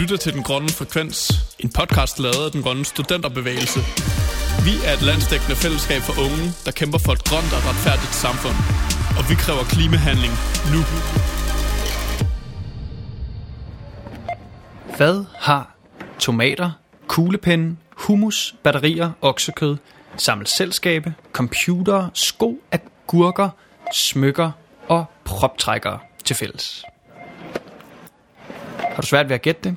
lytter til Den Grønne Frekvens, en podcast lavet af Den Grønne Studenterbevægelse. Vi er et landsdækkende fællesskab for unge, der kæmper for et grønt og retfærdigt samfund. Og vi kræver klimahandling nu. Hvad har tomater, kuglepenne, hummus, batterier, oksekød, sammelselskabe, computere, sko, agurker, smykker og proptrækkere til fælles? Har du svært ved at gætte det?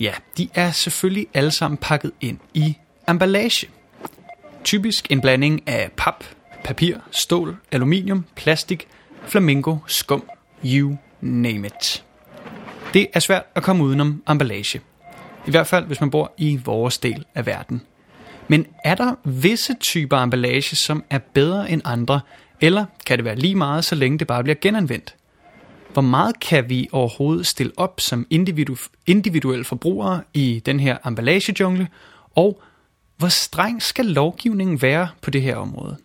Ja, de er selvfølgelig alle sammen pakket ind i emballage. Typisk en blanding af pap, papir, stål, aluminium, plastik, flamingo, skum, you name it. Det er svært at komme udenom emballage. I hvert fald, hvis man bor i vores del af verden. Men er der visse typer emballage, som er bedre end andre, eller kan det være lige meget, så længe det bare bliver genanvendt? Hvor meget kan vi overhovedet stille op som individu- individuelle forbrugere i den her emballagejungle, og hvor streng skal lovgivningen være på det her område?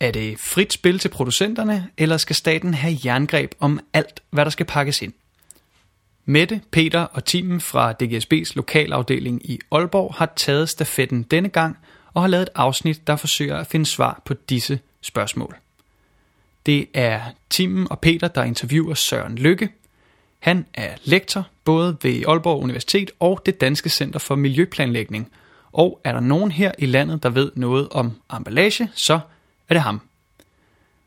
Er det frit spil til producenterne, eller skal staten have jerngreb om alt, hvad der skal pakkes ind? Mette, Peter og teamen fra DGSB's lokalafdeling i Aalborg har taget stafetten denne gang og har lavet et afsnit, der forsøger at finde svar på disse spørgsmål. Det er Timen og Peter, der interviewer Søren Lykke. Han er lektor både ved Aalborg Universitet og det Danske Center for Miljøplanlægning. Og er der nogen her i landet, der ved noget om emballage, så er det ham.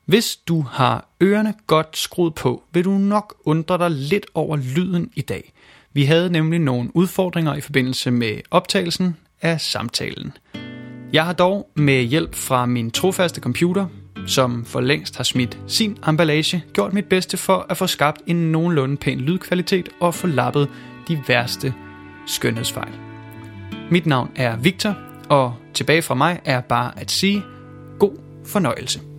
Hvis du har ørerne godt skruet på, vil du nok undre dig lidt over lyden i dag. Vi havde nemlig nogle udfordringer i forbindelse med optagelsen af samtalen. Jeg har dog med hjælp fra min trofaste computer, som for længst har smidt sin emballage, gjort mit bedste for at få skabt en nogenlunde pæn lydkvalitet og få lappet de værste skønhedsfejl. Mit navn er Victor, og tilbage fra mig er bare at sige god fornøjelse.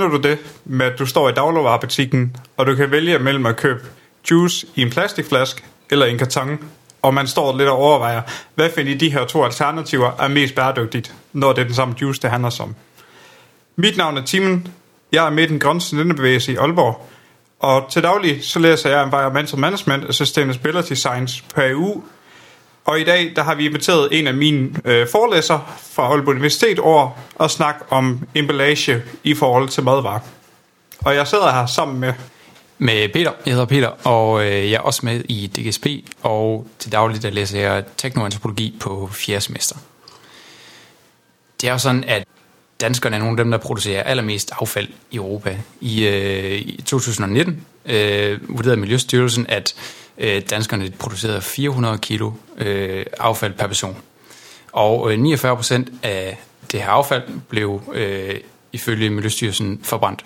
Kender du det med, at du står i dagligvarerbutikken, og du kan vælge mellem at købe juice i en plastikflaske eller i en karton, og man står lidt og overvejer, hvad finder de her to alternativer er mest bæredygtigt, når det er den samme juice, det handler om. Mit navn er Timen. Jeg er med i den grønne studenterbevægelse i Aalborg, og til daglig så læser jeg Environmental Management og Sustainability Science på AU, og i dag der har vi inviteret en af mine øh, forelæsere fra Aalborg Universitet over at snakke om emballage i forhold til madvarer. Og jeg sidder her sammen med... Med Peter. Jeg hedder Peter, og øh, jeg er også med i DGSP, og til daglig der læser jeg teknoantropologi på fjerde semester. Det er jo sådan, at danskerne er nogle af dem, der producerer allermest affald i Europa. I, øh, i 2019 øh, vurderede Miljøstyrelsen, at øh, danskerne producerede 400 kilo øh, affald per person. Og øh, 49 procent af det her affald blev øh, ifølge Miljøstyrelsen forbrændt.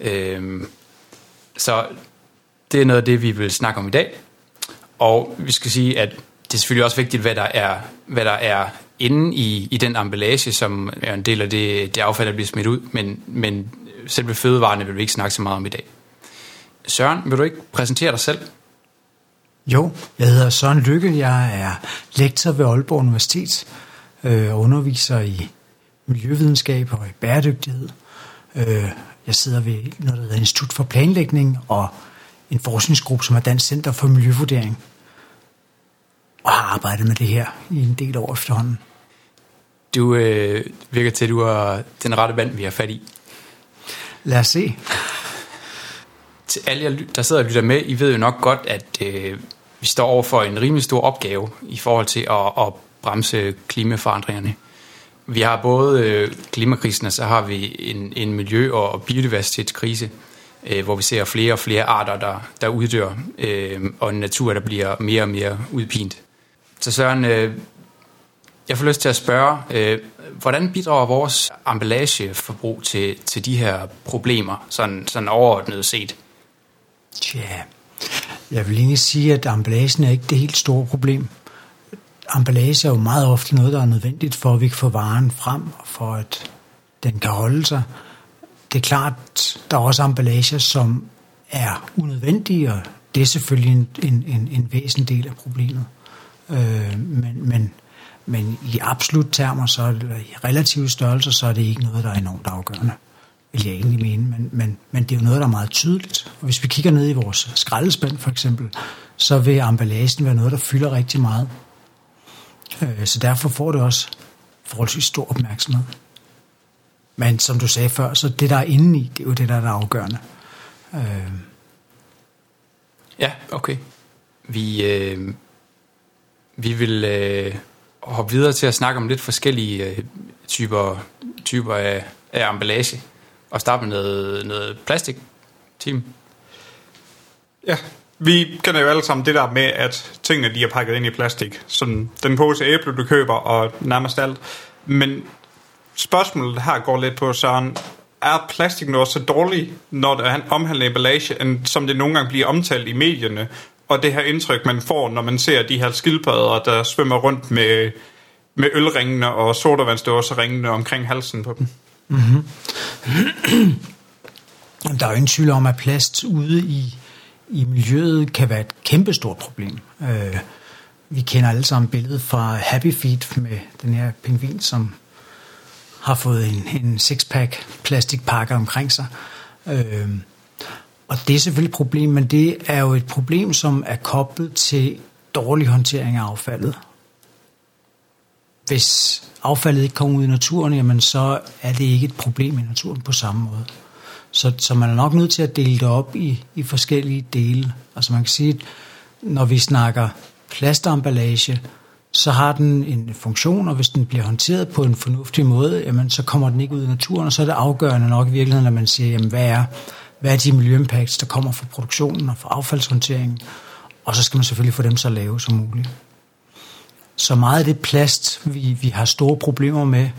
Øh, så det er noget af det, vi vil snakke om i dag. Og vi skal sige, at det er selvfølgelig også vigtigt, hvad der er, hvad der er inde i, i den emballage, som er en del af det, det affald, der bliver smidt ud. Men, men selve fødevarene vil vi ikke snakke så meget om i dag. Søren, vil du ikke præsentere dig selv? Jo, jeg hedder Søren Lykke. Jeg er lektor ved Aalborg Universitet øh, og underviser i miljøvidenskab og i bæredygtighed. Øh, jeg sidder ved noget, der hedder Institut for Planlægning og en forskningsgruppe, som er Dansk Center for Miljøvurdering. Og har arbejdet med det her i en del år efterhånden. Du øh, virker til, at du er den rette vand, vi har fat i. Lad os se. Til alle jer, der sidder og lytter med, I ved jo nok godt, at øh, vi står over for en rimelig stor opgave i forhold til at, at bremse klimaforandringerne. Vi har både øh, klimakrisen, og så har vi en, en miljø- og biodiversitetskrise, øh, hvor vi ser flere og flere arter, der, der uddør, øh, og en natur, der bliver mere og mere udpint. Så Søren, øh, Jeg får lyst til at spørge, øh, hvordan bidrager vores emballageforbrug til, til de her problemer, sådan, sådan overordnet set? Tja, jeg vil egentlig sige, at emballagen er ikke det helt store problem. Emballage er jo meget ofte noget, der er nødvendigt for, at vi kan få varen frem, og for at den kan holde sig. Det er klart, der er også emballager, som er unødvendige, og det er selvfølgelig en, en, en, en væsentlig del af problemet. Øh, men, men, men i absolut termer, så, eller i relative størrelser, så er det ikke noget, der er enormt afgørende vil jeg egentlig mene, men, men, men det er jo noget, der er meget tydeligt. Og hvis vi kigger ned i vores skraldespand for eksempel, så vil emballagen være noget, der fylder rigtig meget. Øh, så derfor får det også forholdsvis stor opmærksomhed. Men som du sagde før, så det, der er inde i, det er jo det, der er afgørende. Øh. Ja, okay. Vi, øh, vi vil øh, hoppe videre til at snakke om lidt forskellige øh, typer, typer af, af emballage og starte med noget, noget plastik, team. Ja, vi kender jo alle sammen det der med, at tingene de er pakket ind i plastik. Sådan den pose æble, du køber, og nærmest alt. Men spørgsmålet her går lidt på, Søren, er plastik noget så dårligt, når det omhandler emballage, end som det nogle gange bliver omtalt i medierne, og det her indtryk, man får, når man ser de her skildpadder, der svømmer rundt med, med ølringene og sodavandsdåseringene omkring halsen på dem? Mm-hmm. Der er jo ingen tvivl om, at plast ude i, i miljøet kan være et kæmpestort problem. Øh, vi kender alle sammen billedet fra Happy Feet med den her pingvin, som har fået en, en sixpack plastikpakke omkring sig. Øh, og det er selvfølgelig et problem, men det er jo et problem, som er koblet til dårlig håndtering af affaldet. Hvis affaldet ikke kommer ud i naturen, jamen så er det ikke et problem i naturen på samme måde. Så, så man er nok nødt til at dele det op i, i forskellige dele. Altså man kan sige, at når vi snakker plastemballage, så har den en funktion, og hvis den bliver håndteret på en fornuftig måde, jamen så kommer den ikke ud i naturen, og så er det afgørende nok i virkeligheden, når man siger, jamen hvad er, hvad er de miljøimpacts, der kommer fra produktionen og fra affaldshåndteringen, og så skal man selvfølgelig få dem så lave som muligt. Så meget af det plast, vi, vi har store problemer med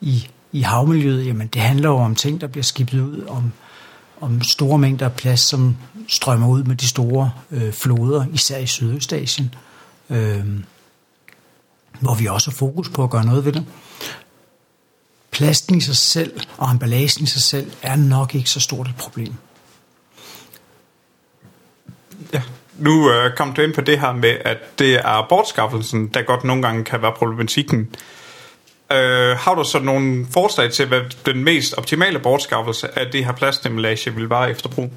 i, i havmiljøet, jamen det handler jo om ting, der bliver skibet ud, om, om store mængder af plast, som strømmer ud med de store øh, floder, især i Sydøstasien, øh, hvor vi også har fokus på at gøre noget ved det. Plasten i sig selv og emballagen i sig selv er nok ikke så stort et problem. Ja, nu øh, kom du ind på det her med, at det er bortskaffelsen, der godt nogle gange kan være problematikken. Øh, har du så nogle forslag til, hvad den mest optimale bortskaffelse af det her plastemballage vil være efter brug?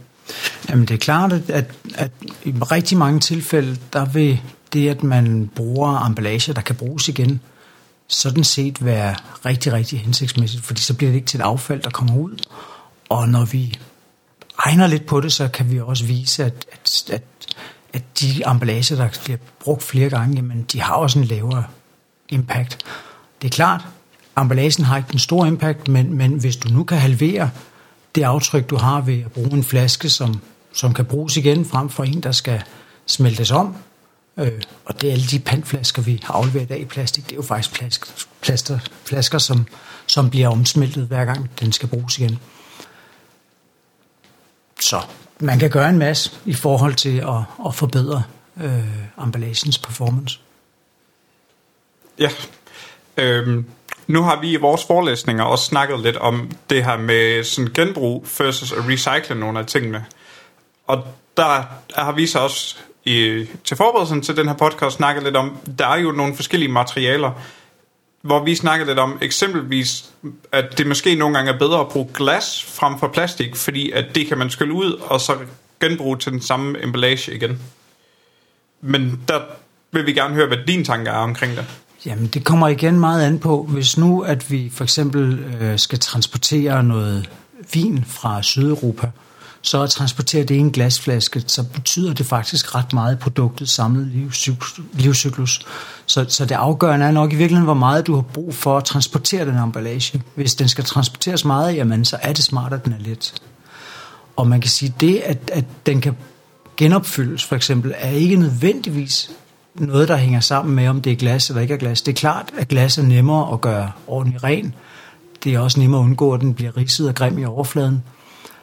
Jamen det er klart, at, at, at i rigtig mange tilfælde, der vil det, at man bruger emballage, der kan bruges igen, sådan set være rigtig, rigtig hensigtsmæssigt, fordi så bliver det ikke til et affald, der kommer ud. Og når vi regner lidt på det, så kan vi også vise, at, at, at at de emballager, der bliver brugt flere gange, jamen, de har også en lavere impact. Det er klart, emballagen har ikke den store impact, men, men hvis du nu kan halvere det aftryk, du har ved at bruge en flaske, som, som kan bruges igen, frem for en, der skal smeltes om, øh, og det er alle de pantflasker, vi har afleveret i dag i plastik, det er jo faktisk plask, plaster, flasker, som, som bliver omsmeltet hver gang, den skal bruges igen. Så man kan gøre en masse i forhold til at, at forbedre øh, emballagens performance. Ja. Øhm, nu har vi i vores forelæsninger også snakket lidt om det her med sådan genbrug versus at recycle nogle af tingene. Og der har vi så også i, til forberedelsen til den her podcast snakket lidt om, der er jo nogle forskellige materialer, hvor vi snakkede lidt om eksempelvis, at det måske nogle gange er bedre at bruge glas frem for plastik, fordi at det kan man skylle ud, og så genbruge til den samme emballage igen. Men der vil vi gerne høre, hvad din tanke er omkring det. Jamen, det kommer igen meget an på, hvis nu, at vi for eksempel øh, skal transportere noget vin fra Sydeuropa, øh, så at transportere det i en glasflaske, så betyder det faktisk ret meget i produktets samlede livscyklus. Så, så det afgørende er nok i virkeligheden, hvor meget du har brug for at transportere den emballage. Hvis den skal transporteres meget, jamen, så er det smart, at den er let. Og man kan sige, det, at, at den kan genopfyldes, for eksempel, er ikke nødvendigvis noget, der hænger sammen med, om det er glas eller ikke er glas. Det er klart, at glas er nemmere at gøre ordentligt ren. Det er også nemmere at undgå, at den bliver ridset og grim i overfladen.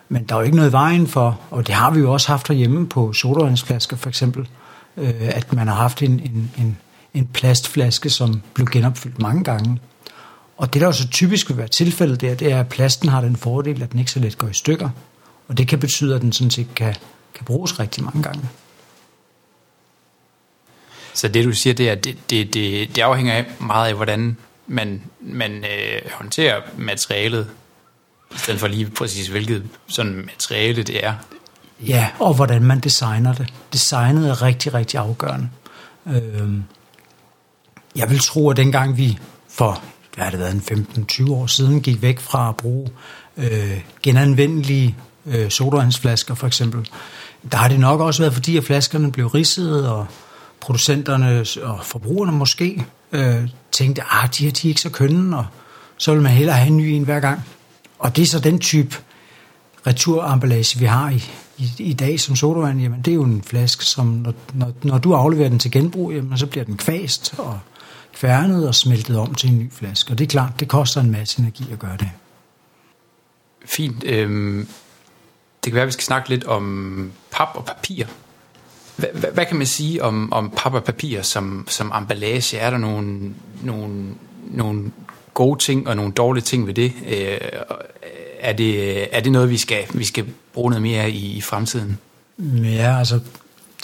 Men der er jo ikke noget i vejen for, og det har vi jo også haft herhjemme på sodavandsflasker for eksempel, øh, at man har haft en, en, en, en plastflaske, som blev genopfyldt mange gange. Og det, der jo så typisk vil være tilfældet der, det er, at plasten har den fordel, at den ikke så let går i stykker. Og det kan betyde, at den sådan set kan, kan bruges rigtig mange gange. Så det du siger, det er, det, det, det, det afhænger af meget af, hvordan man, man øh, håndterer materialet, i stedet for lige præcis, hvilket sådan materiale det er. Ja, og hvordan man designer det. Designet er rigtig, rigtig afgørende. Øhm, jeg vil tro, at dengang vi for hvad har det været, en 15-20 år siden, gik væk fra at bruge øh, genanvendelige øh, sodavandsflasker for eksempel, der har det nok også været, fordi at flaskerne blev ridset, og producenterne og forbrugerne måske øh, tænkte, at ah, de her de er ikke så kønne, og så vil man hellere have en ny en hver gang. Og det er så den type returemballage, vi har i, i, i dag som sodavand. Jamen, det er jo en flaske, som når, når, når du afleverer den til genbrug, jamen, så bliver den kvast og kværnet og smeltet om til en ny flaske. Og det er klart, det koster en masse energi at gøre det. Fint. Øhm, det kan være, at vi skal snakke lidt om pap og papir. Hvad, hvad, hvad kan man sige om, om pap og papir som, som emballage? Er der nogle, nogle, nogle gode ting og nogle dårlige ting ved det? Øh, er det, er det noget, vi skal, vi skal bruge noget mere i, i fremtiden? Ja, altså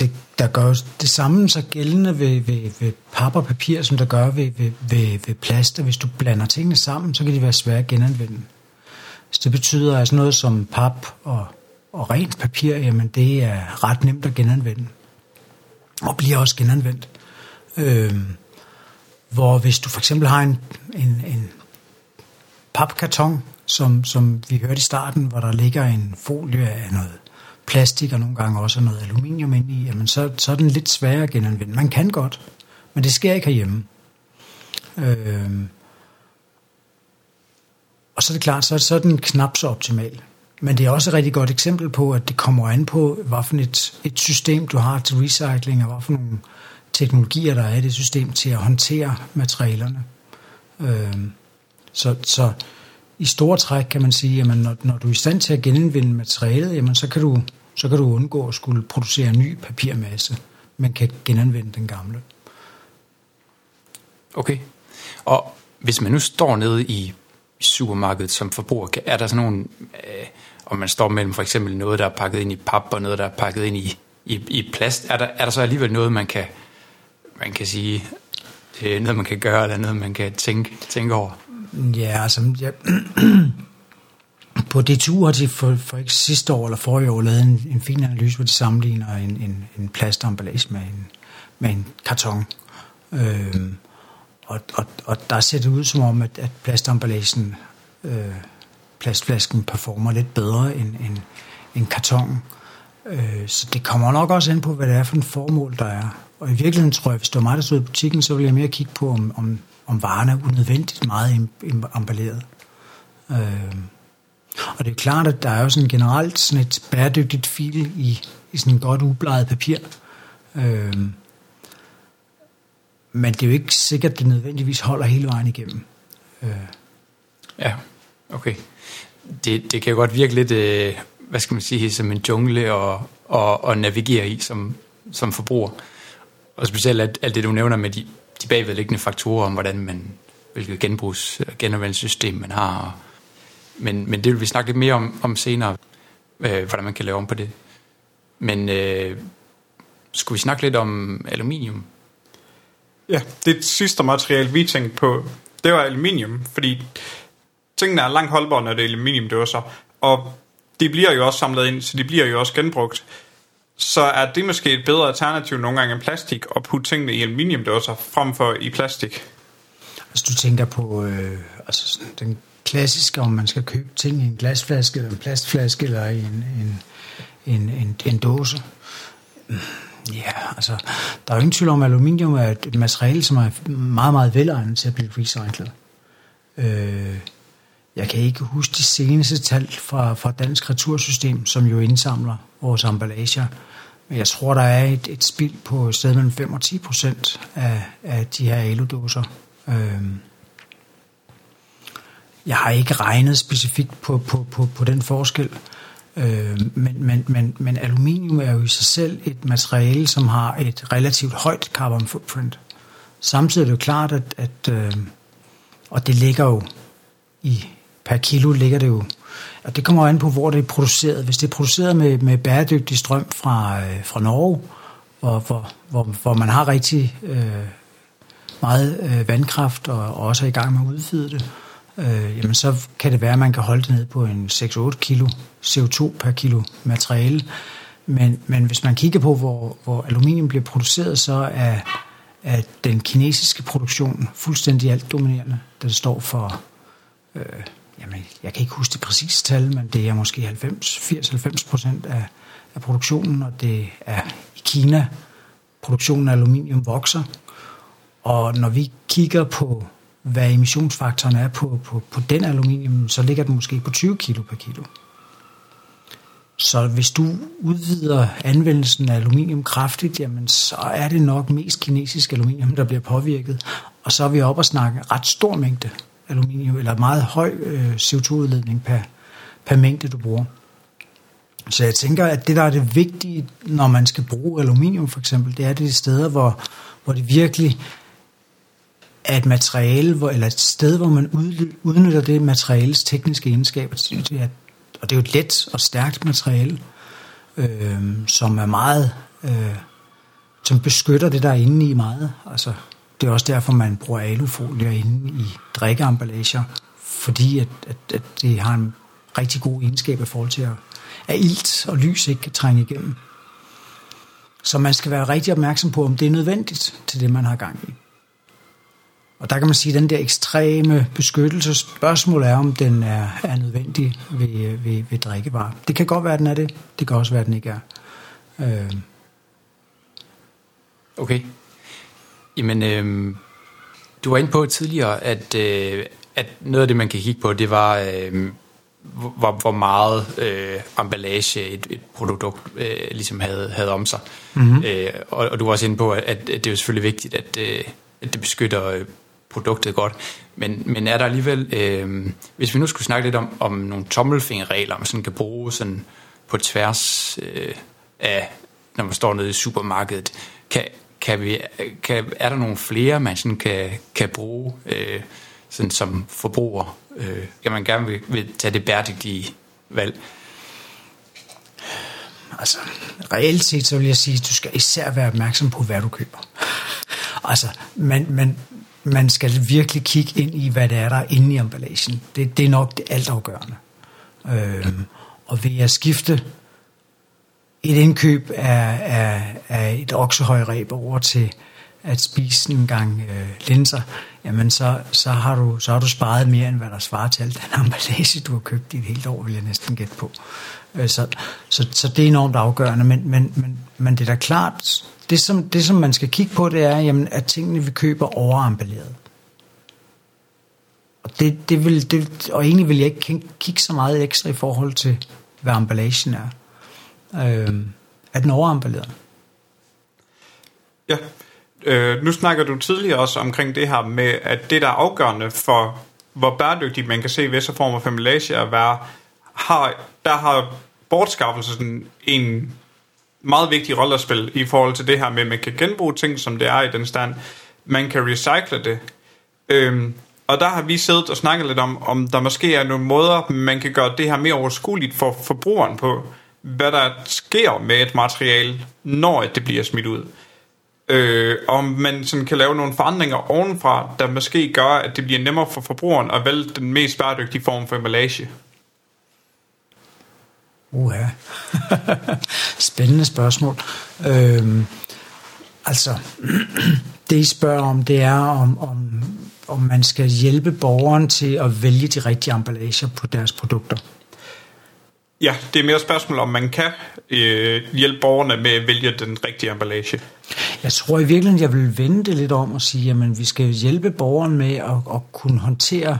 det, der gør det samme så gældende ved, ved, ved pap og papir, som der gør ved, ved, ved, ved plast. Hvis du blander tingene sammen, så kan de være svære at genanvende. Så det betyder, at sådan noget som pap og, og rent papir, jamen det er ret nemt at genanvende. Og bliver også genanvendt. Øhm, hvor hvis du for eksempel har en, en, en papkarton, som, som vi hørte i starten, hvor der ligger en folie af noget plastik og nogle gange også noget aluminium ind i, jamen så, så er den lidt sværere at genanvende. Man kan godt, men det sker ikke herhjemme. Øhm, og så er det klart, så, så er den knap så optimal. Men det er også et rigtig godt eksempel på, at det kommer an på, hvad for et, et system du har til recycling, og hvad for nogle teknologier, der er i det system til at håndtere materialerne. Øhm, så, så i store træk kan man sige, at når, når du er i stand til at genindvinde materialet, jamen så kan du, så kan du undgå at skulle producere en ny papirmasse, men kan genanvende den gamle. Okay. Og hvis man nu står nede i supermarkedet som forbruger, er der sådan nogle, øh, om man står mellem for eksempel noget, der er pakket ind i pap, og noget, der er pakket ind i, i, i plast, er der, er der så alligevel noget, man kan, man kan sige, det er noget, man kan gøre, eller noget, man kan tænke, tænke over? Ja, altså... Ja. på det har de for, for ikke sidste år eller forrige år lavet en, en fin analyse, hvor de sammenligner en, en, en plastemballage med en, med en karton. Øhm, og, og, og der ser det ud som om, at, at plastemballagen, øh, plastflasken performer lidt bedre end, end, end karton. Øh, så det kommer nok også ind på, hvad det er for en formål, der er. Og i virkeligheden tror jeg, hvis det var mig, der stod i butikken, så ville jeg mere kigge på, om, om om varen er unødvendigt meget emballeret. Øh, og det er klart, at der er jo sådan generelt sådan et bæredygtigt fil i, i sådan en godt ubleget papir. Øh, men det er jo ikke sikkert, at det nødvendigvis holder hele vejen igennem. Øh. Ja, okay. Det, det kan jo godt virke lidt, øh, hvad skal man sige, som en jungle at, at, at navigere i som, som forbruger. Og specielt alt, alt det, du nævner med de de bagvedliggende faktorer om, hvordan man, hvilket genbrugs- genanvendelsessystem man har. Men, men det vil vi snakke lidt mere om, om senere, øh, hvordan man kan lave om på det. Men øh, skulle vi snakke lidt om aluminium? Ja, det sidste materiale, vi tænkte på, det var aluminium, fordi tingene er langt holdbare, når det er aluminium, det så. Og de bliver jo også samlet ind, så de bliver jo også genbrugt så er det måske et bedre alternativ nogle gange end plastik, at putte tingene i aluminiumdåser frem for i plastik. Altså du tænker på øh, altså, den klassiske, om man skal købe ting i en glasflaske, eller en plastflaske, eller i en, en, en, en, en dåse. Ja, altså, der er jo ingen tvivl om, at aluminium er et materiale, som er meget, meget velegnet til at blive recyclet. Øh, jeg kan ikke huske de seneste tal fra, fra Dansk Retursystem, som jo indsamler vores emballager. jeg tror, der er et, et spild på et sted mellem 5 og 10 procent af, af de her aludåser. Øhm, jeg har ikke regnet specifikt på, på, på, på den forskel, øh, men, men, men, men aluminium er jo i sig selv et materiale, som har et relativt højt carbon footprint. Samtidig er det jo klart, at, at øh, og det ligger jo i per kilo ligger det jo, og det kommer an på, hvor det er produceret. Hvis det er produceret med, med bæredygtig strøm fra, øh, fra Norge, hvor, hvor, hvor, hvor man har rigtig øh, meget øh, vandkraft og, og også er i gang med at udvide det, øh, jamen så kan det være, at man kan holde det ned på en 6-8 kilo CO2 per kilo materiale. Men, men hvis man kigger på, hvor, hvor aluminium bliver produceret, så er, er den kinesiske produktion fuldstændig alt dominerende, Den det står for, øh, jamen, jeg kan ikke huske det præcise tal, men det er måske 80-90 procent af, af produktionen, og det er i Kina, produktionen af aluminium vokser. Og når vi kigger på hvad emissionsfaktoren er på, på, på den aluminium, så ligger den måske på 20 kilo per kilo. Så hvis du udvider anvendelsen af aluminium kraftigt, jamen så er det nok mest kinesisk aluminium, der bliver påvirket. Og så er vi oppe og snakke ret stor mængde aluminium, eller meget høj øh, CO2-udledning per, per mængde, du bruger. Så jeg tænker, at det, der er det vigtige, når man skal bruge aluminium for eksempel, det er de steder, hvor, hvor det virkelig er et materiale, hvor, eller et sted, hvor man udnytter det materiales tekniske egenskaber. Det er, og det er jo et let og stærkt materiale, øh, som er meget, øh, som beskytter det, der er inde i meget. Altså, det er også derfor, man bruger alufolier inde i drikkeemballager, fordi at, at, at det har en rigtig god egenskab i forhold til, at, at ilt og lys ikke kan trænge igennem. Så man skal være rigtig opmærksom på, om det er nødvendigt til det, man har gang i. Og der kan man sige, at den der ekstreme beskyttelse, spørgsmålet er, om den er, er nødvendig ved, ved, ved drikkevarer. Det kan godt være, at den er det. Det kan også være, at den ikke er. Øh. Okay. Jamen, øh, du var inde på tidligere, at, øh, at noget af det, man kan kigge på, det var, øh, hvor, hvor meget øh, emballage et, et produkt øh, ligesom havde, havde om sig. Mm-hmm. Øh, og, og du var også inde på, at, at det er jo selvfølgelig vigtigt, at, øh, at det beskytter produktet godt. Men, men er der alligevel, øh, hvis vi nu skulle snakke lidt om, om nogle tommelfingerregler, man sådan kan bruge sådan på tværs øh, af, når man står nede i supermarkedet, kan, kan vi, kan, er der nogle flere, man sådan kan, kan bruge øh, sådan som forbruger? Øh, kan man gerne vil, vil tage det bæredygtige valg? Altså, reelt set, så vil jeg sige, at du skal især være opmærksom på, hvad du køber. Altså, man, man, man skal virkelig kigge ind i, hvad der er, der inde i emballagen. Det, det er nok det altafgørende. Øhm, og ved at skifte et indkøb af, af, af et oksehøjreb over til at spise en gang øh, linser, jamen så, så, har du, så har du sparet mere, end hvad der svarer til al den emballage, du har købt i et helt år, vil jeg næsten gætte på. Øh, så, så, så det er enormt afgørende, men, men, men, men det er da klart, det som, det som man skal kigge på, det er, jamen, at tingene vi køber overamballeret. Og, det, det vil, det, og egentlig vil jeg ikke kigge så meget ekstra i forhold til, hvad emballagen er. Øh, er den overamballeret? Ja. Øh, nu snakker du tidligere også omkring det her med, at det, der er afgørende for, hvor bæredygtigt man kan se visse former for emballage at være, har, der har bortskaffelsen en meget vigtig rolle at spille i forhold til det her med, at man kan genbruge ting, som det er i den stand. Man kan recycle det. Øhm, og der har vi siddet og snakket lidt om, om der måske er nogle måder, man kan gøre det her mere overskueligt for forbrugeren på, hvad der sker med et materiale, når det bliver smidt ud. Øh, om man sådan kan lave nogle forandringer ovenfra, der måske gør, at det bliver nemmere for forbrugeren at vælge den mest bæredygtige form for emballage. Uha. Spændende spørgsmål. Øhm, altså, det I spørger om, det er, om, om, om man skal hjælpe borgeren til at vælge de rigtige emballager på deres produkter. Ja, det er mere et spørgsmål, om man kan øh, hjælpe borgerne med at vælge den rigtige emballage. Jeg tror i virkeligheden, jeg vil vende det lidt om og sige, at vi skal hjælpe borgeren med at, at kunne håndtere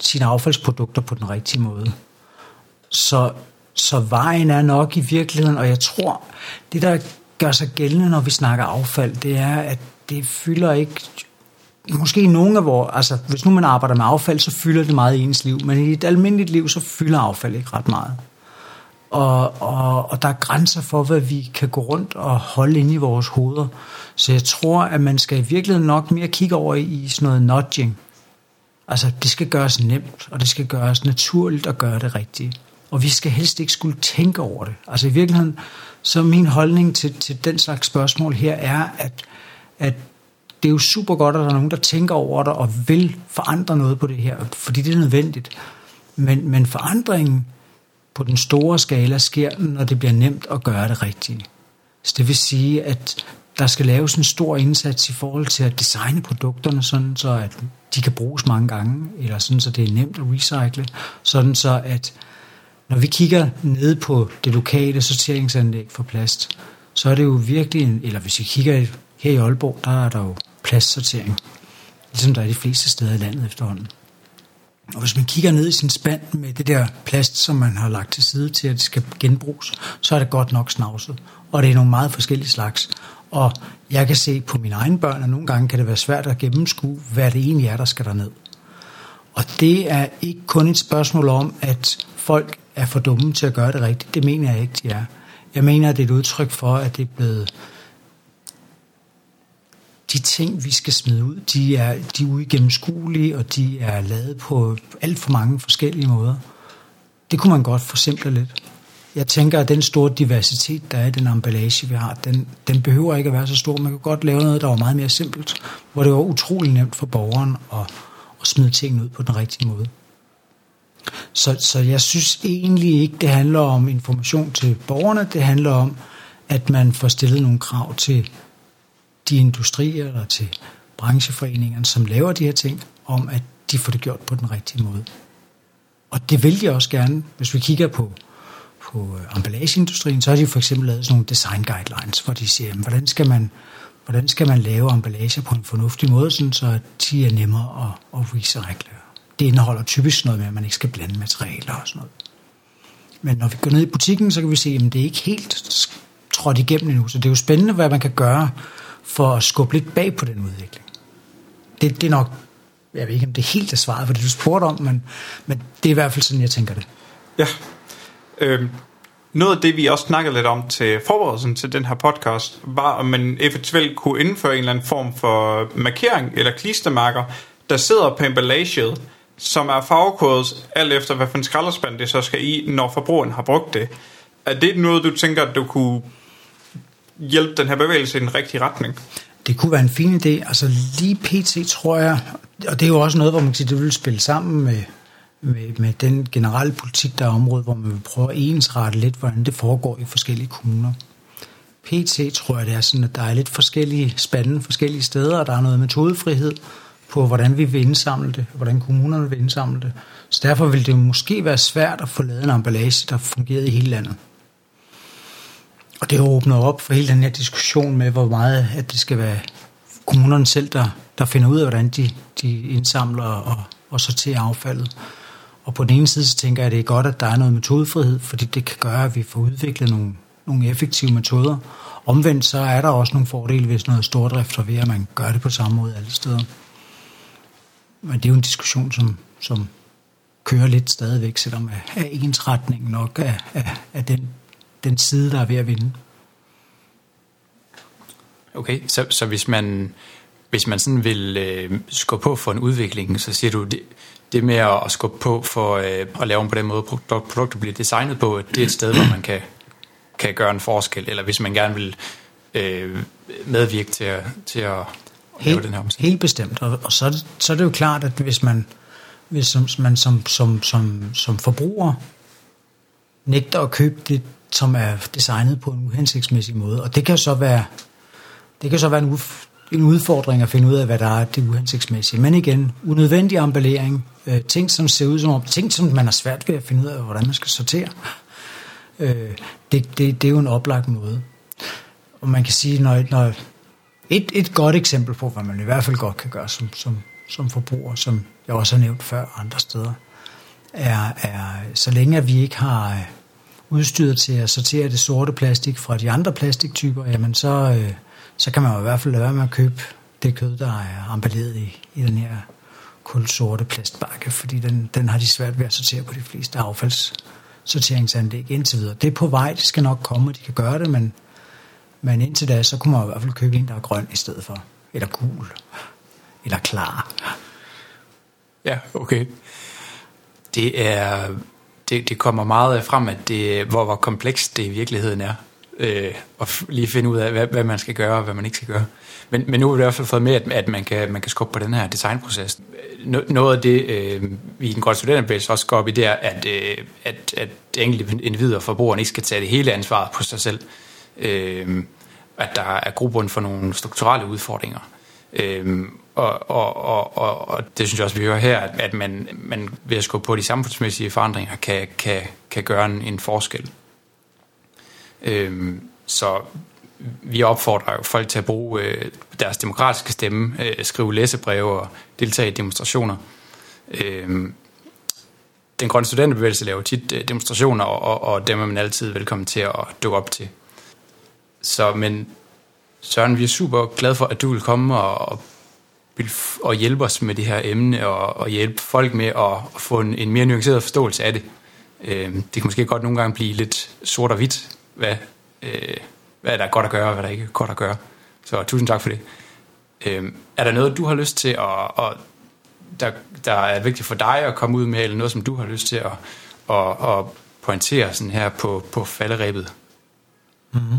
sine affaldsprodukter på den rigtige måde. Så så vejen er nok i virkeligheden, og jeg tror, det der gør sig gældende, når vi snakker affald, det er, at det fylder ikke måske nogle af vores, altså hvis nu man arbejder med affald, så fylder det meget i ens liv, men i et almindeligt liv, så fylder affald ikke ret meget. Og, og, og der er grænser for, hvad vi kan gå rundt og holde inde i vores hoveder. Så jeg tror, at man skal i virkeligheden nok mere kigge over i sådan noget nudging. Altså, det skal gøres nemt, og det skal gøres naturligt at gøre det rigtigt. Og vi skal helst ikke skulle tænke over det. Altså i virkeligheden, så min holdning til, til den slags spørgsmål her er, at, at det er jo super godt, at der er nogen, der tænker over det og vil forandre noget på det her, fordi det er nødvendigt. Men, men forandringen på den store skala sker, når det bliver nemt at gøre det rigtigt. Så det vil sige, at der skal laves en stor indsats i forhold til at designe produkterne, sådan så at de kan bruges mange gange, eller sådan så det er nemt at recycle, sådan så at når vi kigger ned på det lokale sorteringsanlæg for plast, så er det jo virkelig, en, eller hvis vi kigger her i Aalborg, der er der jo plastsortering, ligesom der er de fleste steder i landet efterhånden. Og hvis man kigger ned i sin spand med det der plast, som man har lagt til side til, at det skal genbruges, så er det godt nok snavset. Og det er nogle meget forskellige slags. Og jeg kan se på mine egne børn, at nogle gange kan det være svært at gennemskue, hvad det egentlig er, der skal der ned. Og det er ikke kun et spørgsmål om, at folk er for dumme til at gøre det rigtigt. Det mener jeg ikke, de er. Jeg mener, at det er et udtryk for, at det er blevet de ting, vi skal smide ud, de er, de er uigennemskuelige, og de er lavet på alt for mange forskellige måder. Det kunne man godt forsimple lidt. Jeg tænker, at den store diversitet, der er i den emballage, vi har, den, den behøver ikke at være så stor. Man kan godt lave noget, der var meget mere simpelt, hvor det var utrolig nemt for borgeren at, at smide tingene ud på den rigtige måde. Så, så jeg synes egentlig ikke, det handler om information til borgerne. Det handler om, at man får stillet nogle krav til de industrier eller til brancheforeningerne, som laver de her ting, om at de får det gjort på den rigtige måde. Og det vil de også gerne. Hvis vi kigger på, på øh, emballageindustrien, så har de for eksempel lavet sådan nogle design guidelines, hvor de siger, jamen, hvordan skal man hvordan skal man lave emballage på en fornuftig måde, sådan så de er nemmere at, at recycle. Det indeholder typisk noget med, at man ikke skal blande materialer og sådan noget. Men når vi går ned i butikken, så kan vi se, at det er ikke helt trådt igennem endnu. Så det er jo spændende, hvad man kan gøre for at skubbe lidt bag på den udvikling. Det, det er nok, jeg ved ikke, om det er helt det svaret, for det du spurgte om, men, men det er i hvert fald sådan, jeg tænker det. Ja. Øhm, noget af det, vi også snakkede lidt om til forberedelsen til den her podcast, var, om man eventuelt kunne indføre en eller anden form for markering eller klistermærker, der sidder på emballaget, som er farvekodet alt efter, hvad for en skralderspand det så skal i, når forbrugeren har brugt det. Er det noget, du tænker, at du kunne hjælpe den her bevægelse i den rigtige retning? Det kunne være en fin idé. Altså lige pt. tror jeg, og det er jo også noget, hvor man kan sige, det vil spille sammen med, med, med den generelle politik, der er området, hvor man vil prøve at ensrette lidt, hvordan det foregår i forskellige kommuner. PT tror jeg, det er sådan, at der er lidt forskellige spændende forskellige steder, og der er noget metodefrihed på, hvordan vi vil indsamle det, hvordan kommunerne vil indsamle det. Så derfor vil det måske være svært at få lavet en emballage, der fungerer i hele landet. Og det åbner op for hele den her diskussion med, hvor meget at det skal være kommunerne selv, der, der finder ud af, hvordan de, de indsamler og, og sorterer affaldet. Og på den ene side, så tænker jeg, at det er godt, at der er noget metodefrihed, fordi det kan gøre, at vi får udviklet nogle, nogle effektive metoder. Omvendt så er der også nogle fordele ved sådan noget stordrift, og ved at man gør det på samme måde alle steder. Men det er jo en diskussion, som, som kører lidt stadigvæk, selvom er ensretningen nok af, er, er den den side, der er ved at vinde. Okay, så, så hvis man hvis man sådan vil øh, skubbe på for en udvikling, så siger du, det, det med at skubbe på for øh, at lave dem på den måde, produkter bliver designet på, det er et sted, hvor man kan, kan gøre en forskel, eller hvis man gerne vil øh, medvirke til at, til at helt, lave den her omstilling. Helt bestemt, og, og så, det, så er det jo klart, at hvis man, hvis man som, som, som, som forbruger nægter at købe det, som er designet på en uhensigtsmæssig måde. Og det kan så være, det kan så være en, en udfordring at finde ud af, hvad der er det uhensigtsmæssige. Men igen, unødvendig emballering, øh, ting som ser ud som ting som man har svært ved at finde ud af, hvordan man skal sortere. Øh, det, det, det er jo en oplagt måde. Og man kan sige, når, når et, et godt eksempel på, hvad man i hvert fald godt kan gøre som, som, som forbruger, som jeg også har nævnt før andre steder, er, er så længe at vi ikke har øh, udstyret til at sortere det sorte plastik fra de andre plastiktyper, jamen så, øh, så kan man jo i hvert fald lade være med at købe det kød, der er emballeret i, i den her kulsorte plastbakke, fordi den, den har de svært ved at sortere på de fleste affaldssorteringsanlæg indtil videre. Det er på vej, det skal nok komme, de kan gøre det, men, men indtil da, så kunne man i hvert fald købe en, der er grøn i stedet for, eller gul, eller klar. Ja, okay. Det er det, det kommer meget øh, frem, at det, hvor, hvor komplekst det i virkeligheden er. Øh, og lige finde ud af, hvad, hvad man skal gøre og hvad man ikke skal gøre. Men, men nu har vi i hvert fald fået med, at, at man, kan, man kan skubbe på den her designproces. Noget af det, øh, vi i den grønne studenterbevægelse også går op i, det er, at, øh, at, at enkelte individer og forbrugerne ikke skal tage det hele ansvaret på sig selv. Øh, at der er grobund for nogle strukturelle udfordringer. Øh, og, og, og, og, og det synes jeg også, vi hører her, at, at man, man ved at skubbe på de samfundsmæssige forandringer, kan, kan, kan gøre en, en forskel. Øhm, så vi opfordrer jo folk til at bruge øh, deres demokratiske stemme, øh, skrive læsebreve og deltage i demonstrationer. Øhm, den grønne studenterbevægelse laver tit øh, demonstrationer, og, og dem er man altid velkommen til at dukke op til. Så, men Søren, vi er super glade for, at du vil komme og, og hjælpe os med det her emne og, og hjælpe folk med at, at få en, en mere nuanceret forståelse af det. Øh, det kan måske godt nogle gange blive lidt sort og hvidt, hvad, øh, hvad der er godt at gøre og hvad der ikke er godt at gøre. Så tusind tak for det. Øh, er der noget, du har lyst til, at, at, der, der er vigtigt for dig at komme ud med, eller noget, som du har lyst til at, at, at pointere sådan her på, på falderæbet? Mm-hmm.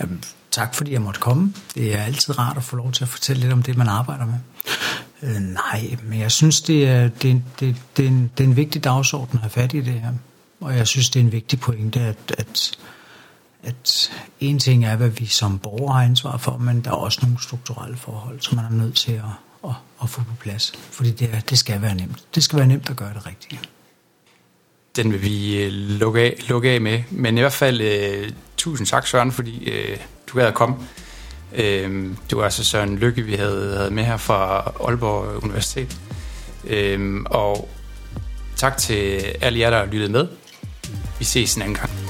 Jamen, tak fordi jeg måtte komme. Det er altid rart at få lov til at fortælle lidt om det, man arbejder med. Øh, nej, men jeg synes, det er, det, det, det, er en, det er en vigtig dagsorden at have fat i det her. Og jeg synes, det er en vigtig pointe, at, at, at en ting er, hvad vi som borgere har ansvar for, men der er også nogle strukturelle forhold, som man er nødt til at, at, at få på plads. Fordi det, er, det skal være nemt. Det skal være nemt at gøre det rigtige. Den vil vi øh, lukke af, lukke af med. Men i hvert fald, øh, tusind tak Søren, fordi øh, du gad at komme. Øh, det var altså Søren Lykke, vi havde, havde med her fra Aalborg Universitet. Øh, og tak til alle jer, der lyttede med. Vi ses en anden gang.